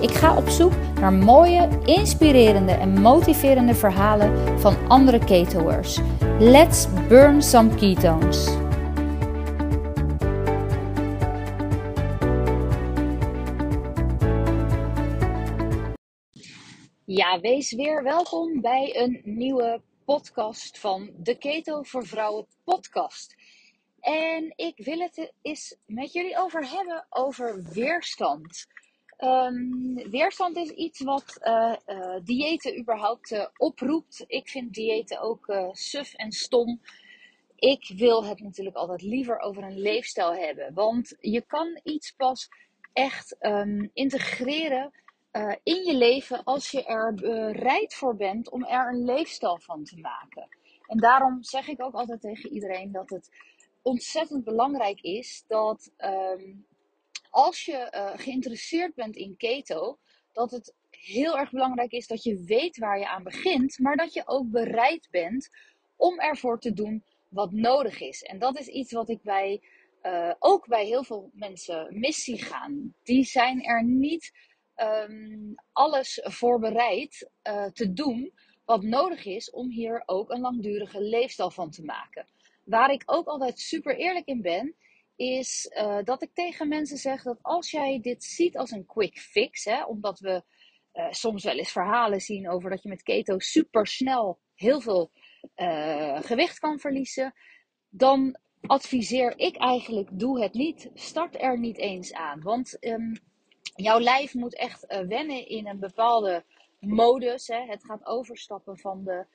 Ik ga op zoek naar mooie, inspirerende en motiverende verhalen van andere ketoers. Let's burn some ketones. Ja, wees weer welkom bij een nieuwe podcast van de Keto voor Vrouwen podcast. En ik wil het eens met jullie over hebben over weerstand. Um, weerstand is iets wat uh, diëten überhaupt uh, oproept. Ik vind diëten ook suf en stom. Ik wil het natuurlijk altijd liever over een leefstijl hebben. Want je kan iets pas echt um, integreren in je leven als je er bereid voor bent om er een leefstijl van te maken. En daarom zeg ik ook altijd tegen iedereen dat het ontzettend belangrijk is dat um, als je uh, geïnteresseerd bent in keto, dat het heel erg belangrijk is dat je weet waar je aan begint, maar dat je ook bereid bent om ervoor te doen wat nodig is. En dat is iets wat ik bij, uh, ook bij heel veel mensen mis zie gaan. Die zijn er niet um, alles voorbereid uh, te doen wat nodig is om hier ook een langdurige leefstijl van te maken. Waar ik ook altijd super eerlijk in ben, is uh, dat ik tegen mensen zeg dat als jij dit ziet als een quick fix, hè, omdat we uh, soms wel eens verhalen zien over dat je met keto super snel heel veel uh, gewicht kan verliezen, dan adviseer ik eigenlijk: doe het niet. Start er niet eens aan. Want um, jouw lijf moet echt wennen in een bepaalde modus. Hè. Het gaat overstappen van de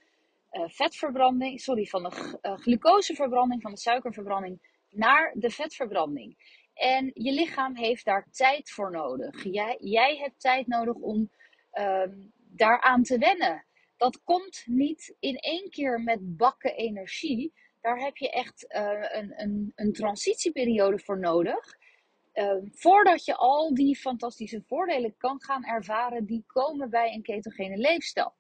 vetverbranding, sorry, van de glucoseverbranding, van de suikerverbranding naar de vetverbranding. En je lichaam heeft daar tijd voor nodig. Jij, jij hebt tijd nodig om um, daaraan te wennen. Dat komt niet in één keer met bakken energie. Daar heb je echt uh, een, een, een transitieperiode voor nodig. Uh, voordat je al die fantastische voordelen kan gaan ervaren die komen bij een ketogene leefstijl.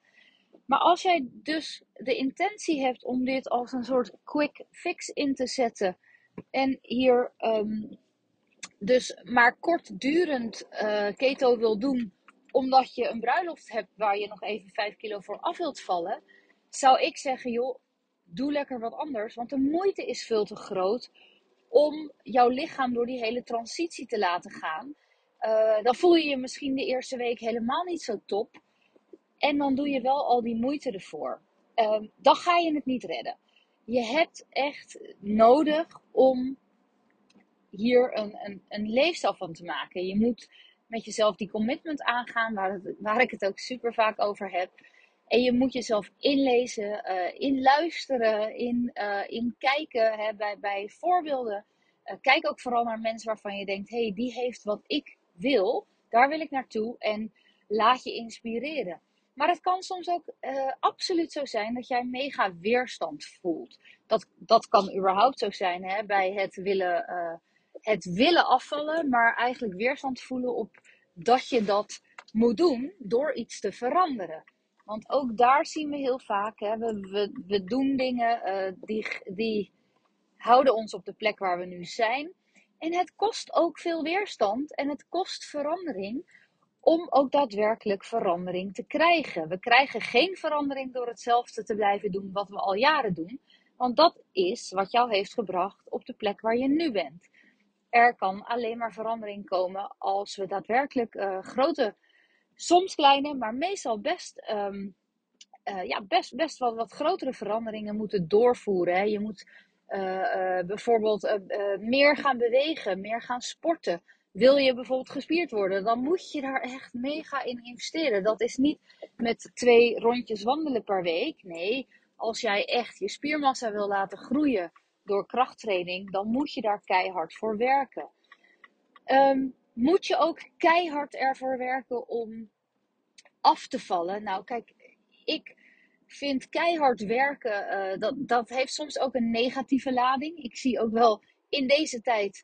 Maar als jij dus de intentie hebt om dit als een soort quick fix in te zetten en hier um, dus maar kortdurend uh, keto wil doen, omdat je een bruiloft hebt waar je nog even 5 kilo voor af wilt vallen, zou ik zeggen, joh, doe lekker wat anders. Want de moeite is veel te groot om jouw lichaam door die hele transitie te laten gaan. Uh, dan voel je je misschien de eerste week helemaal niet zo top. En dan doe je wel al die moeite ervoor. Uh, dan ga je het niet redden je hebt echt nodig om hier een, een, een leefstijl van te maken. Je moet met jezelf die commitment aangaan, waar, waar ik het ook super vaak over heb. En je moet jezelf inlezen, inluisteren, in, uh, in kijken hè, bij, bij voorbeelden. Uh, kijk ook vooral naar mensen waarvan je denkt: hé, hey, die heeft wat ik wil. Daar wil ik naartoe. En laat je inspireren. Maar het kan soms ook uh, absoluut zo zijn dat jij mega weerstand voelt. Dat, dat kan überhaupt zo zijn hè, bij het willen, uh, het willen afvallen, maar eigenlijk weerstand voelen op dat je dat moet doen door iets te veranderen. Want ook daar zien we heel vaak, hè, we, we, doen dingen uh, die, die houden ons op de plek waar we nu zijn. En het kost ook veel weerstand en het kost verandering om ook daadwerkelijk verandering te krijgen. We krijgen geen verandering door hetzelfde te blijven doen wat we al jaren doen, want dat is wat jou heeft gebracht op de plek waar je nu bent. Er kan alleen maar verandering komen als we daadwerkelijk uh, grote, soms kleine, maar meestal best, um, uh, ja, best, best wel wat grotere veranderingen moeten doorvoeren. Je moet uh, bijvoorbeeld meer gaan bewegen, meer gaan sporten wil je bijvoorbeeld gespierd worden, dan moet je daar echt mega in investeren. Dat is niet met twee rondjes wandelen per week. Nee, als jij echt je spiermassa wil laten groeien door krachttraining, dan moet je daar keihard voor werken. Um, moet je ook keihard ervoor werken om af te vallen? Nou, kijk, ik vind keihard werken, uh, dat, dat heeft soms ook een negatieve lading. Ik zie ook wel in deze tijd,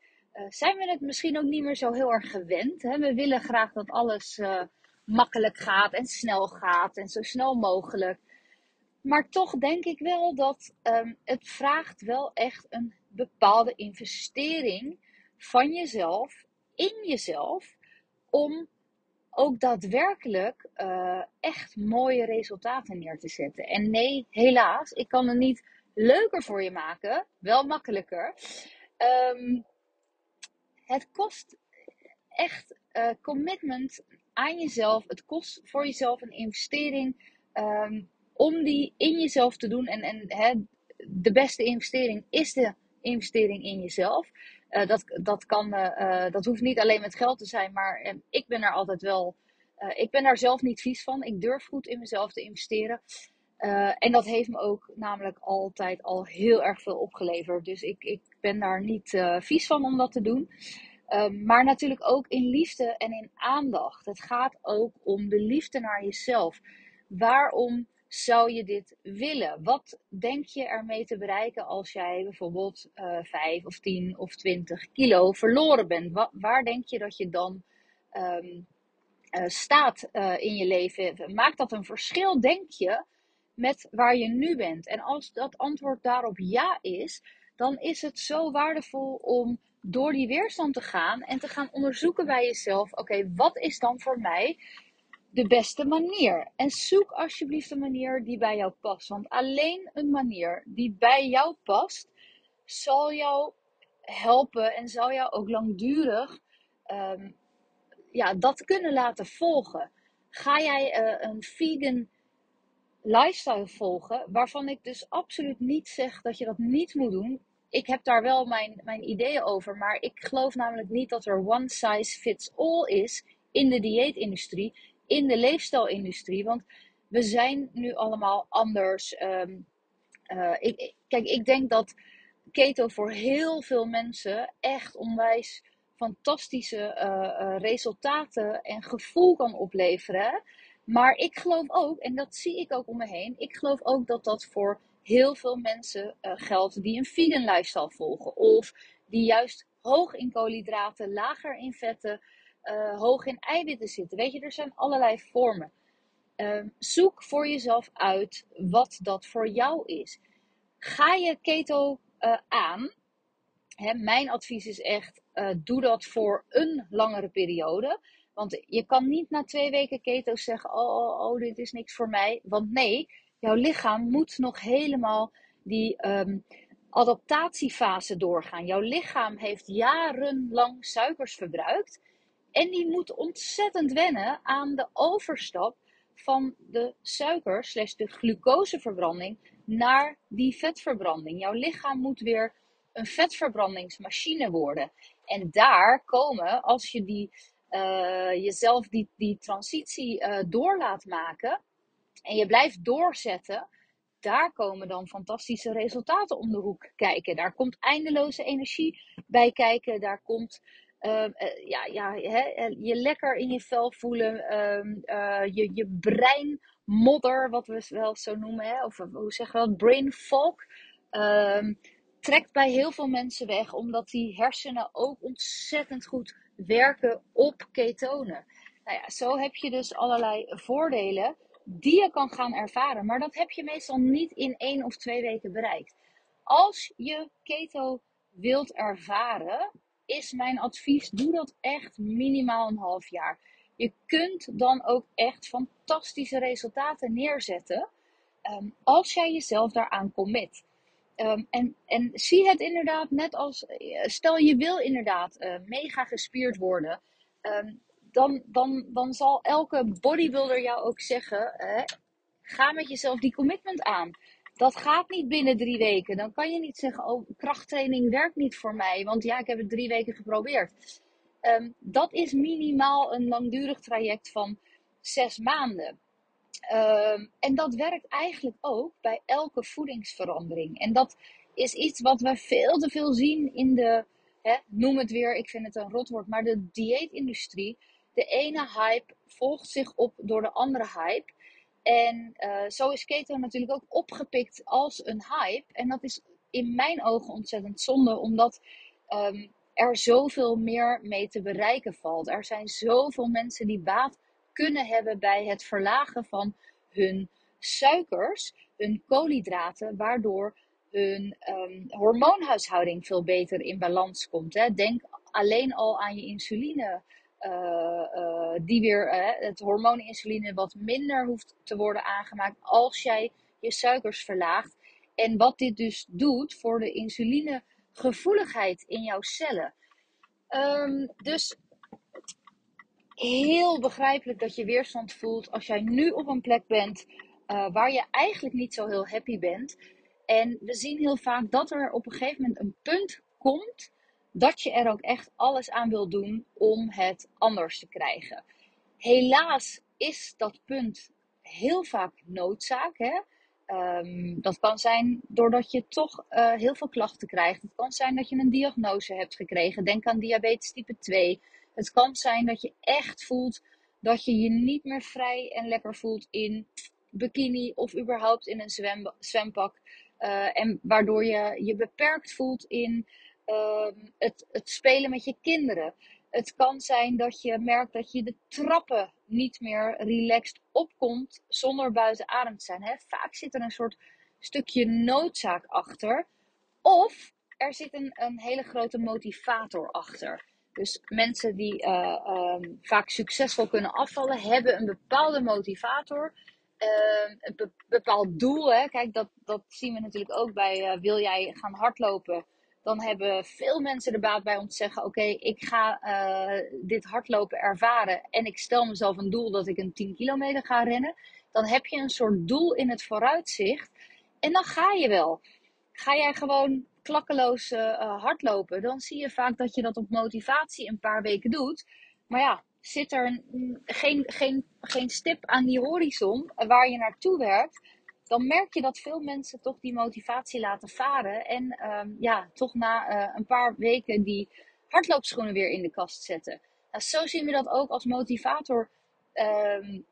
zijn we het misschien ook niet meer zo heel erg gewend. Hè? We willen graag dat alles uh, makkelijk gaat en snel gaat en zo snel mogelijk. Maar toch denk ik wel dat um, het vraagt wel echt een bepaalde investering van jezelf, in jezelf, om ook daadwerkelijk uh, echt mooie resultaten neer te zetten. En nee, helaas, ik kan het niet leuker voor je maken, wel makkelijker. Um, het kost echt uh, commitment aan jezelf. Het kost voor jezelf een investering um, om die in jezelf te doen. En, en hè, de beste investering is de investering in jezelf. Uh, dat, dat, kan, uh, dat hoeft niet alleen met geld te zijn, maar ik ben er altijd wel. ik ben daar zelf niet vies van. Ik durf goed in mezelf te investeren. en dat heeft me ook namelijk altijd al heel erg veel opgeleverd. Dus ik, ik ben daar niet vies van om dat te doen. Ehm, maar natuurlijk ook in liefde en in aandacht. Het gaat ook om de liefde naar jezelf. Waarom zou je dit willen? Wat denk je ermee te bereiken als jij bijvoorbeeld uh, eh, 5 of 10 of 20 kilo verloren bent? waar denk je dat je dan um, uh, staat in je leven? Maakt dat een verschil, denk je, met waar je nu bent? En als dat antwoord daarop ja is, dan is het zo waardevol om door die weerstand te gaan en te gaan onderzoeken bij jezelf: oké, wat is dan voor mij de beste manier. En zoek alsjeblieft een manier die bij jou past. Want alleen een manier die bij jou past, zal jou helpen en zal jou ook langdurig um, ja, dat kunnen laten volgen. Ga jij uh, een vegan lifestyle volgen, waarvan ik dus absoluut niet zeg dat je dat niet moet doen. Ik heb daar wel mijn, mijn ideeën over, maar ik geloof namelijk niet dat er one size fits all is in de dieetindustrie in de leefstijlindustrie. Want we zijn nu allemaal anders. Um, uh, ik, kijk, ik denk dat keto voor heel veel mensen echt onwijs fantastische uh, uh, resultaten en gevoel kan opleveren. Maar ik geloof ook, en dat zie ik ook om me heen, ik geloof ook dat dat voor heel veel mensen geldt die een vegan lifestyle volgen. Of die juist hoog in koolhydraten, lager in vetten, uh, hoog in eiwitten zitten. Weet je, er zijn allerlei vormen. Uh, zoek voor jezelf uit wat dat voor jou is. Ga je keto uh, aan? Hè, mijn advies is echt: uh, doe dat voor een langere periode. Want je kan niet na twee weken keto zeggen: oh, oh, oh, dit is niks voor mij. Want nee, jouw lichaam moet nog helemaal die um, adaptatiefase doorgaan. Jouw lichaam heeft jarenlang suikers verbruikt. En die moet ontzettend wennen aan de overstap van de suiker slash de glucoseverbranding naar die vetverbranding. Jouw lichaam moet weer een vetverbrandingsmachine worden. En daar komen, als je die, uh, jezelf die, die transitie uh, door laat maken en je blijft doorzetten, daar komen dan fantastische resultaten om de hoek kijken. Daar komt eindeloze energie bij kijken. Daar komt uh, ja, ja, hè, je lekker in je vel voelen. Uh, je, je brein modder, wat we wel zo noemen. Hè, of hoe zeggen we dat? Brain fog. Ehm, trekt bij heel veel mensen weg. Omdat die hersenen ook ontzettend goed werken op ketonen. Nou ja, zo heb je dus allerlei voordelen die je kan gaan ervaren. Maar dat heb je meestal niet in één of twee weken bereikt. Als je keto wilt ervaren, is mijn advies: doe dat echt minimaal een half jaar. Je kunt dan ook echt fantastische resultaten neerzetten um, als jij jezelf daaraan commit. Um, en, en zie het inderdaad net als, eh, stel je wil inderdaad uh, mega gespierd worden, um, dan, dan, dan zal elke bodybuilder jou ook zeggen, uh, ga met jezelf die commitment aan dat gaat niet binnen drie weken. Dan kan je niet zeggen, oh, krachttraining werkt niet voor mij, want ja, ik heb het drie weken geprobeerd. Um, dat is minimaal een langdurig traject van zes maanden. Um, en dat werkt eigenlijk ook bij elke voedingsverandering. En dat is iets wat we veel te veel zien in de, hè, noem het weer, ik vind het een rotwoord, maar de dieetindustrie. De ene hype volgt zich op door de andere hype. En uh, zo is keto natuurlijk ook opgepikt als een hype. En dat is in mijn ogen ontzettend zonde, omdat um, er zoveel meer mee te bereiken valt. Er zijn zoveel mensen die baat kunnen hebben bij het verlagen van hun suikers, hun koolhydraten, waardoor hun um, hormoonhuishouding veel beter in balans komt. Hè. Denk alleen al aan je insuline. Uh, uh, die weer het hormoon insuline wat minder hoeft te worden aangemaakt als jij je suikers verlaagt. En wat dit dus doet voor de insulinegevoeligheid in jouw cellen. Um, dus heel begrijpelijk dat je weerstand voelt als jij nu op een plek bent uh, waar je eigenlijk niet zo heel happy bent. En we zien heel vaak dat er op een gegeven moment een punt komt dat je er ook echt alles aan wil doen om het anders te krijgen. Helaas is dat punt heel vaak noodzaak. Hè? Um, dat kan zijn doordat je toch uh, heel veel klachten krijgt. Het kan zijn dat je een diagnose hebt gekregen. Denk aan diabetes type 2. Het kan zijn dat je echt voelt dat je je niet meer vrij en lekker voelt in bikini of überhaupt in een zwem, zwempak. Uh, en waardoor je je beperkt voelt in uh, het, het spelen met je kinderen. Het kan zijn dat je merkt dat je de trappen niet meer relaxed opkomt zonder buiten adem te zijn. Hè? Vaak zit er een soort stukje noodzaak achter. Of er zit een, een hele grote motivator achter. Dus mensen die uh, um, vaak succesvol kunnen afvallen, hebben een bepaalde motivator. Uh, een be bepaald doel. Hè? Kijk, dat, dat zien we natuurlijk ook bij uh, wil jij gaan hardlopen dan hebben veel mensen er baat bij om te zeggen: Oké, ik ga uh, dit hardlopen ervaren en ik stel mezelf een doel dat ik een 10 kilometer ga rennen. Dan heb je een soort doel in het vooruitzicht en dan ga je wel. Ga jij gewoon klakkeloos uh, hardlopen, dan zie je vaak dat je dat op motivatie een paar weken doet. Maar ja, zit er een, geen, geen, geen stip aan die horizon waar je naartoe werkt dan merk je dat veel mensen toch die motivatie laten varen. En um, ja, toch na uh, een paar weken die hardloopschoenen weer in de kast zetten. Nou, zo zien we dat ook als motivator um,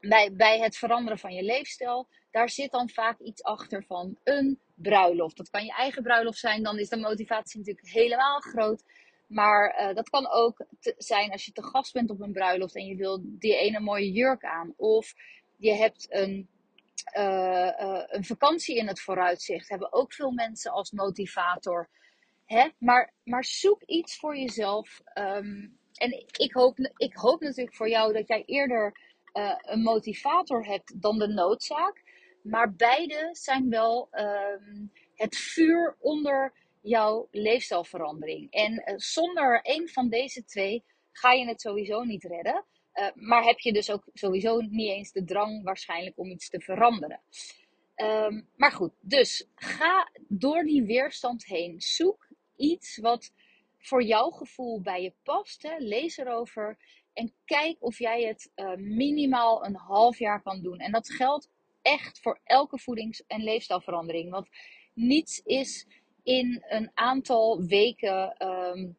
bij, bij het veranderen van je leefstijl. Daar zit dan vaak iets achter van een bruiloft. Dat kan je eigen bruiloft zijn, dan is de motivatie natuurlijk helemaal groot. Maar uh, dat kan ook zijn als je te gast bent op een bruiloft en je wil die ene mooie jurk aan. Of je hebt een een vakantie in het vooruitzicht hebben ook veel mensen als motivator. Hè? Maar, maar zoek iets voor jezelf. Um, en ik hoop, ik hoop natuurlijk voor jou dat jij eerder uh, een motivator hebt dan de noodzaak. Maar beide zijn wel um, het vuur onder jouw leefstijlverandering. En zonder een van deze twee ga je het sowieso niet redden. Uh, maar heb je dus ook sowieso niet eens de drang waarschijnlijk om iets te veranderen. Um, maar goed, dus ga door die weerstand heen. Zoek iets wat voor jouw gevoel bij je past. Hè. Lees erover en kijk of jij het uh, minimaal een half jaar kan doen. En dat geldt echt voor elke voedings- en leefstijlverandering. Want niets is in een aantal weken um,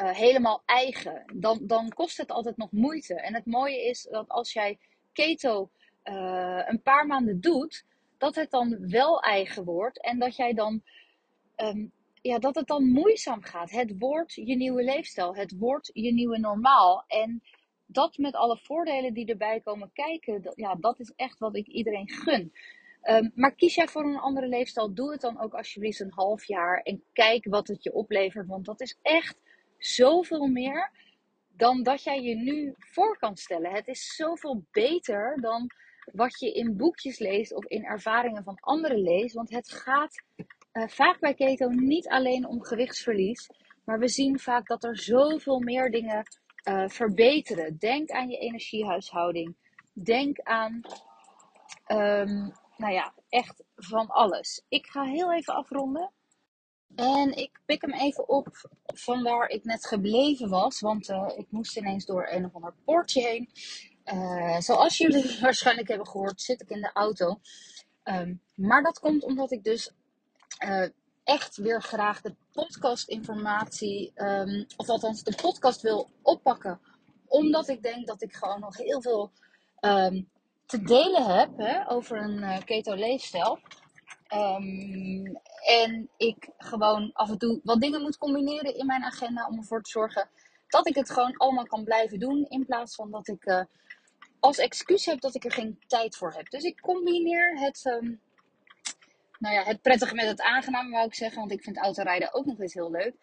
uh, helemaal eigen, dan, dan kost het altijd nog moeite. En het mooie is dat als jij keto uh, een paar maanden doet, dat het dan wel eigen wordt en dat jij dan, um, ja, dat het dan moeizaam gaat. Het wordt je nieuwe leefstijl, het wordt je nieuwe normaal. En dat met alle voordelen die erbij komen kijken, dat, ja, dat is echt wat ik iedereen gun. Um, maar kies jij voor een andere leefstijl, doe het dan ook alsjeblieft een half jaar en kijk wat het je oplevert. Want dat is echt zoveel meer dan dat jij je nu voor kan stellen. Het is zoveel beter dan wat je in boekjes leest of in ervaringen van anderen leest. Want het gaat uh, vaak bij keto niet alleen om gewichtsverlies. Maar we zien vaak dat er zoveel meer dingen uh, verbeteren. Denk aan je energiehuishouding. Denk aan, um, nou ja, echt van alles. Ik ga heel even afronden. En ik pik hem even op van waar ik net gebleven was. Want uh, ik moest ineens door een of ander poortje heen. Uh, zoals jullie waarschijnlijk hebben gehoord, zit ik in de auto. Um, maar dat komt omdat ik dus uh, echt weer graag de podcastinformatie, um, of althans de podcast wil oppakken. Omdat ik denk dat ik gewoon nog heel veel um, te delen heb hè, over een keto leefstijl. Um, en ik gewoon af en toe wat dingen moet combineren in mijn agenda om ervoor te zorgen dat ik het gewoon allemaal kan blijven doen. In plaats van dat ik uh, als excuus heb dat ik er geen tijd voor heb. Dus ik combineer het, um, nou ja, het prettige met het aangename, wou ik zeggen. Want ik vind autorijden ook nog eens heel leuk.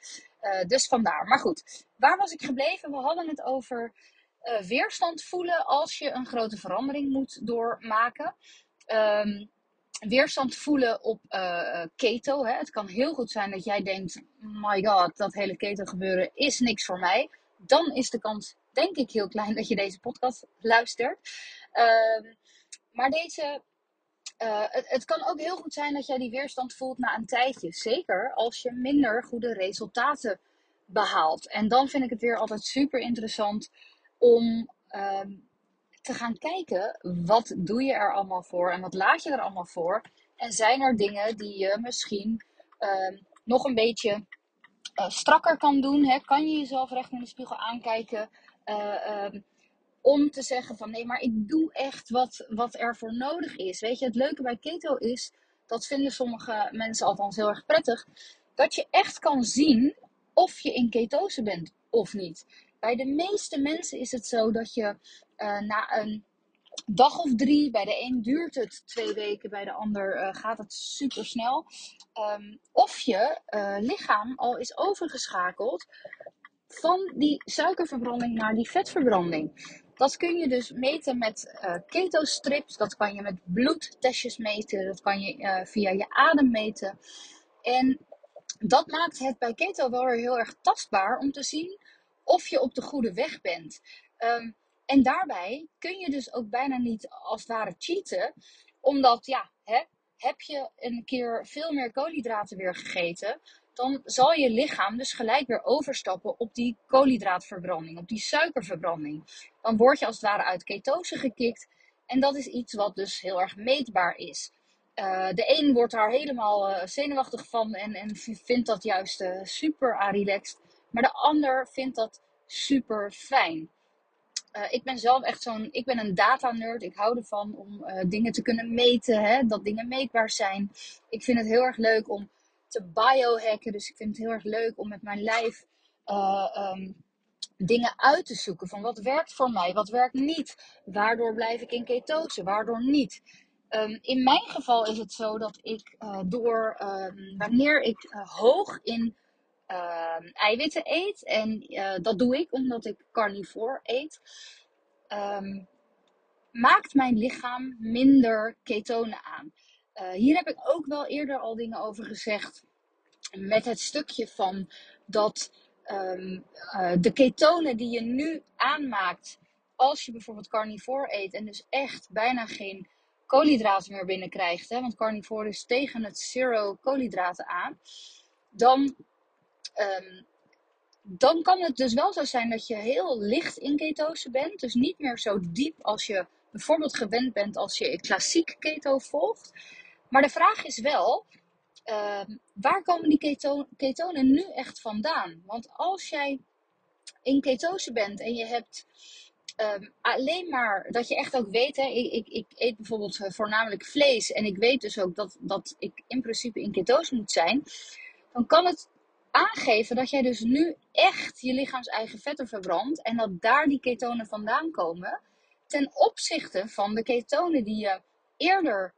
Uh, dus vandaar. Maar goed, waar was ik gebleven? We hadden het over uh, weerstand voelen als je een grote verandering moet doormaken. Um, weerstand voelen op uh, keto. Hè. Het kan heel goed zijn dat jij denkt: my god, dat hele keto gebeuren is niks voor mij. Dan is de kans, denk ik, heel klein dat je deze podcast luistert. Uh, maar deze. Uh, het, het, kan ook heel goed zijn dat jij die weerstand voelt na een tijdje. Zeker als je minder goede resultaten behaalt. En dan vind ik het weer altijd super interessant om ehm, te gaan kijken, wat doe je er allemaal voor en wat laat je er allemaal voor? En zijn er dingen die je misschien uh, nog een beetje uh, strakker kan doen? Hè? Kan je jezelf recht in de spiegel aankijken? Uh, um, om te zeggen van nee, maar ik doe echt wat, wat er voor nodig is. Weet je, het leuke bij keto is, dat vinden sommige mensen althans heel erg prettig, dat je echt kan zien of je in ketose bent of niet. Bij de meeste mensen is het zo dat je uh, na een dag of drie, bij de een duurt het twee weken, bij de ander uh, gaat het super snel. Um, of je uh, lichaam al is overgeschakeld van die suikerverbranding naar die vetverbranding. Dat kun je dus meten met ketostrips, dat kan je met bloedtestjes meten, dat kan je via je adem meten. En dat maakt het bij keto wel weer heel erg tastbaar om te zien of je op de goede weg bent. Um, en daarbij kun je dus ook bijna niet als het ware cheaten, omdat ja, hè, heb je een keer veel meer koolhydraten weer gegeten, dan zal je lichaam dus gelijk weer overstappen op die koolhydraatverbranding, op die suikerverbranding. Dan word je als het ware uit ketose gekikt. En dat is iets wat dus heel erg meetbaar is. Uh, de een wordt daar helemaal uh, zenuwachtig van en, en vindt dat juist uh, super relaxed. Maar de ander vindt dat super fijn. Uh, ik ben zelf echt zo'n, ik ben een data nerd. Ik hou ervan om uh, dingen te kunnen meten, hè, dat dingen meetbaar zijn. Ik vind het heel erg leuk om te biohacken. Dus ik vind het heel erg leuk om met mijn lijf uh, um, dingen uit te zoeken. Van wat werkt voor mij, wat werkt niet. Waardoor blijf ik in ketose, waardoor niet. Um, in mijn geval is het zo dat ik door, um, wanneer ik hoog in uh, eiwitten eet. En uh, dat doe ik omdat ik carnivore eet. Um, maakt mijn lichaam minder ketonen aan. Uh, hier heb ik ook wel eerder al dingen over gezegd. Met het stukje van dat um, de ketonen die je nu aanmaakt. Als je bijvoorbeeld carnivore eet en dus echt bijna geen koolhydraten meer binnenkrijgt. Hè, want carnivore is tegen het zero koolhydraten aan. Dan um, dan kan het dus wel zo zijn dat je heel licht in ketose bent. Dus niet meer zo diep als je bijvoorbeeld gewend bent als je klassiek keto volgt. Maar de vraag is wel, uh, waar komen die keto ketonen nu echt vandaan? Want als jij in ketose bent en je hebt um, alleen maar dat je echt ook weet, hè, ik, ik, ik eet bijvoorbeeld voornamelijk vlees en ik weet dus ook dat, dat ik in principe in ketose moet zijn, dan kan het aangeven dat jij dus nu echt je lichaams eigen vetten verbrandt en dat daar die ketonen vandaan komen, ten opzichte van de ketonen die je eerder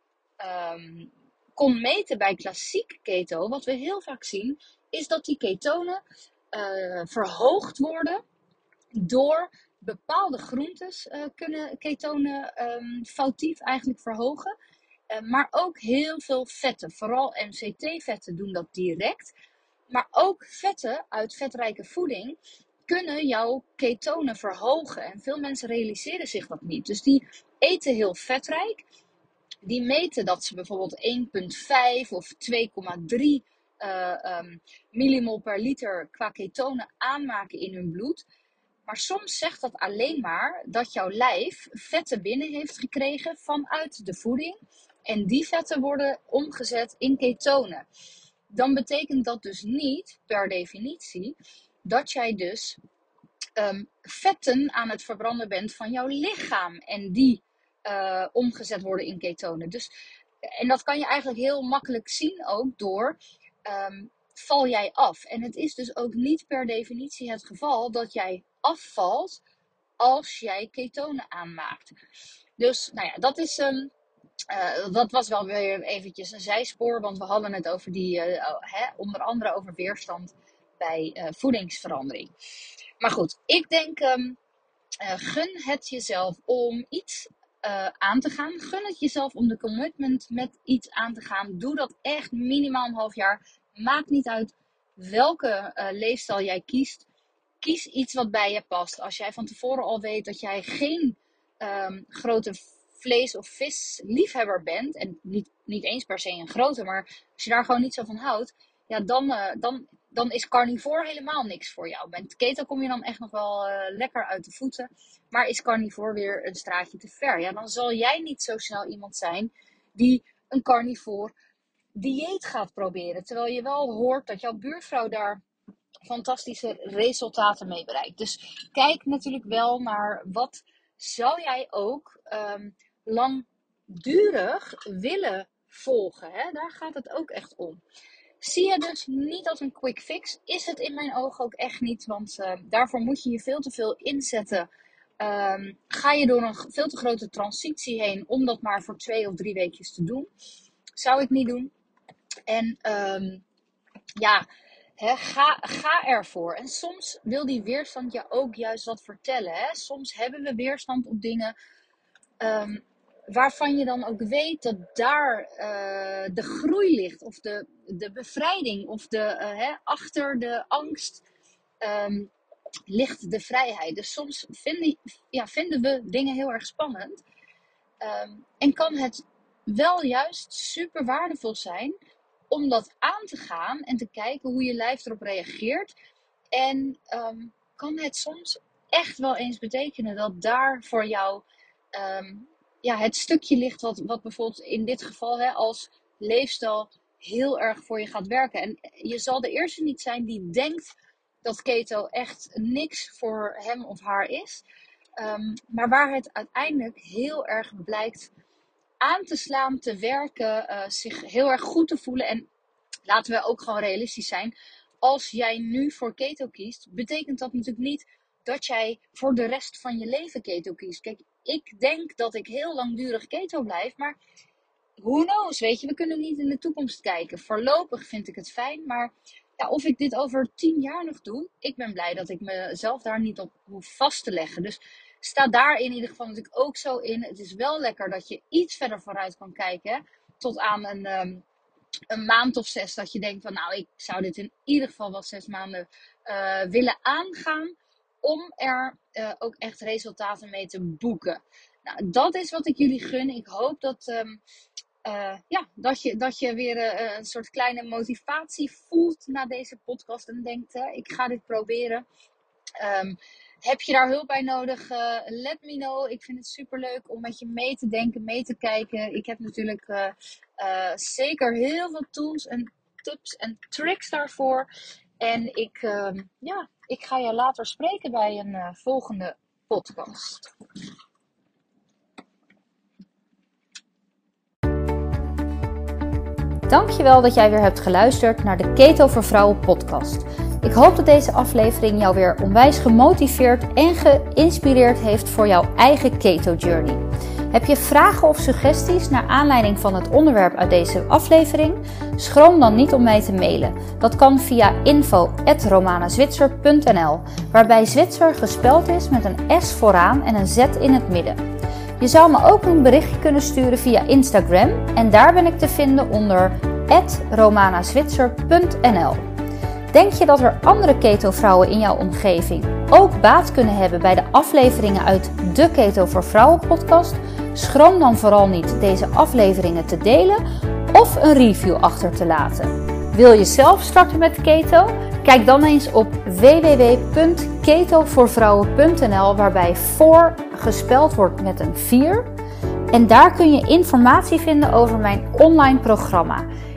um, kon meten bij klassiek keto. Wat we heel vaak zien, is dat die ketonen uh, verhoogd worden door bepaalde groentes uh, kunnen ketonen um, foutief eigenlijk verhogen. Uh, maar ook heel veel vetten, vooral MCT-vetten doen dat direct. Maar ook vetten uit vetrijke voeding kunnen jouw ketonen verhogen. En veel mensen realiseren zich dat niet. Dus die eten heel vetrijk. Die meten dat ze bijvoorbeeld 1,5 of 2,3 uh, um, millimol per liter qua ketonen aanmaken in hun bloed. Maar soms zegt dat alleen maar dat jouw lijf vetten binnen heeft gekregen vanuit de voeding. En die vetten worden omgezet in ketonen dan betekent dat dus niet per definitie dat jij dus um, vetten aan het verbranden bent van jouw lichaam. En die uh, omgezet worden in ketonen. Dus, en dat kan je eigenlijk heel makkelijk zien ook door um, val jij af. En het is dus ook niet per definitie het geval dat jij afvalt als jij ketonen aanmaakt. Dus nou ja, dat is. Um, uh, dat was wel weer eventjes een zijspoor, want we hadden het over die, uh, hè, onder andere over weerstand bij uh, voedingsverandering. Maar goed, ik denk, um, gun het jezelf om iets aan te gaan. Gun het jezelf om de commitment met iets aan te gaan. Doe dat echt minimaal een half jaar. Maakt niet uit welke leefstijl jij kiest. Kies iets wat bij je past. Als jij van tevoren al weet dat jij geen um, grote vlees- of visliefhebber bent, en niet, niet eens per se een grote, maar als je daar gewoon niet zo van houdt, ja, dan, uh, dan, dan is carnivore helemaal niks voor jou. Met keto kom je dan echt nog wel uh, lekker uit de voeten, maar is carnivore weer een straatje te ver. Ja, dan zal jij niet zo snel iemand zijn die een carnivore dieet gaat proberen. Terwijl je wel hoort dat jouw buurvrouw daar fantastische resultaten mee bereikt. Dus kijk natuurlijk wel naar wat zou jij ook um, langdurig willen volgen. Hè? Daar gaat het ook echt om. Zie je dus niet als een quick fix, is het in mijn ogen ook echt niet, want uh, daarvoor moet je je veel te veel inzetten. Um, ga je door een veel te grote transitie heen om dat maar voor twee of drie weekjes te doen? Zou ik niet doen. En um, ja, ga, ga ervoor. En soms wil die weerstand je ook juist wat vertellen. Hè? Soms hebben we weerstand op dingen waarvan je dan ook weet dat daar uh, de groei ligt. Of de, de bevrijding. Of de, uh, hè, achter de angst um, ligt de vrijheid. Dus soms vinden, ja, vinden we dingen heel erg spannend. Um, en kan het wel juist super waardevol zijn om dat aan te gaan en te kijken hoe je lijf erop reageert. En um, kan het soms echt wel eens betekenen dat daar voor jou ja, het stukje ligt wat, wat bijvoorbeeld in dit geval hè, als leefstijl heel erg voor je gaat werken. En je zal de eerste niet zijn die denkt dat keto echt niks voor hem of haar is. Um, maar waar het uiteindelijk heel erg blijkt aan te slaan, te werken, uh, zich heel erg goed te voelen. En laten we ook gewoon realistisch zijn. Als jij nu voor keto kiest, betekent dat natuurlijk niet dat jij voor de rest van je leven keto kiest. Kijk, ik denk dat ik heel langdurig keto blijf, maar who knows, weet je, we kunnen niet in de toekomst kijken. Voorlopig vind ik het fijn, maar ja, of ik dit over tien jaar nog doe, ik ben blij dat ik mezelf daar niet op hoef vast te leggen. Dus sta daar in ieder geval natuurlijk ook zo in. Het is wel lekker dat je iets verder vooruit kan kijken. Tot aan een, um, een maand of zes dat je denkt van nou, ik zou dit in ieder geval wel zes maanden uh, willen aangaan. Om er uh, ook echt resultaten mee te boeken. Nou, dat is wat ik jullie gun. Ik hoop dat, um, uh, ja, dat, je, dat je weer een soort kleine motivatie voelt na deze podcast. En denkt, ik ga dit proberen. Um, heb je daar hulp bij nodig? Let me know. Ik vind het super leuk om met je mee te denken, mee te kijken. Ik heb natuurlijk zeker heel veel tools en tips en tricks daarvoor. En ik, ehm, ja, ik ga je later spreken bij een volgende podcast. Dankjewel dat jij weer hebt geluisterd naar de Keto voor Vrouwen podcast. Ik hoop dat deze aflevering jou weer onwijs gemotiveerd en geïnspireerd heeft voor jouw eigen keto journey. Heb je vragen of suggesties naar aanleiding van het onderwerp uit deze aflevering? Schroom dan niet om mij te mailen. Dat kan via info@romanazwitser.nl, waarbij Zwitser gespeld is met een S vooraan en een Z in het midden. Je zou me ook een berichtje kunnen sturen via Instagram en daar ben ik te vinden onder romanazwitser.nl. Denk je dat er andere keto-vrouwen in jouw omgeving ook baat kunnen hebben bij de afleveringen uit de Keto voor Vrouwen podcast? Schroom dan vooral niet deze afleveringen te delen of een review achter te laten. Wil je zelf starten met keto? Kijk dan eens op www.ketovoorvrouwen.nl waarbij voor gespeld wordt met een 4. En daar kun je informatie vinden over mijn online programma.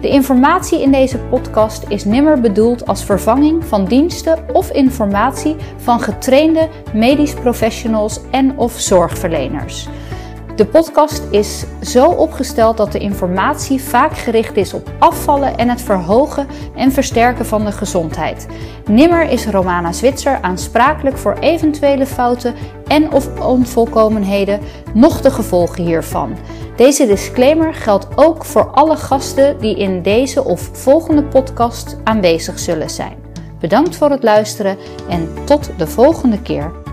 De informatie in deze podcast is nimmer bedoeld als vervanging van diensten of informatie van getrainde medisch professionals en of zorgverleners. De podcast is zo opgesteld dat de informatie vaak gericht is op afvallen en het verhogen en versterken van de gezondheid. Nimmer is Romana Zwitser aansprakelijk voor eventuele fouten en of onvolkomenheden, noch de gevolgen hiervan. Deze disclaimer geldt ook voor alle gasten die in deze of volgende podcast aanwezig zullen zijn. Bedankt voor het luisteren en tot de volgende keer.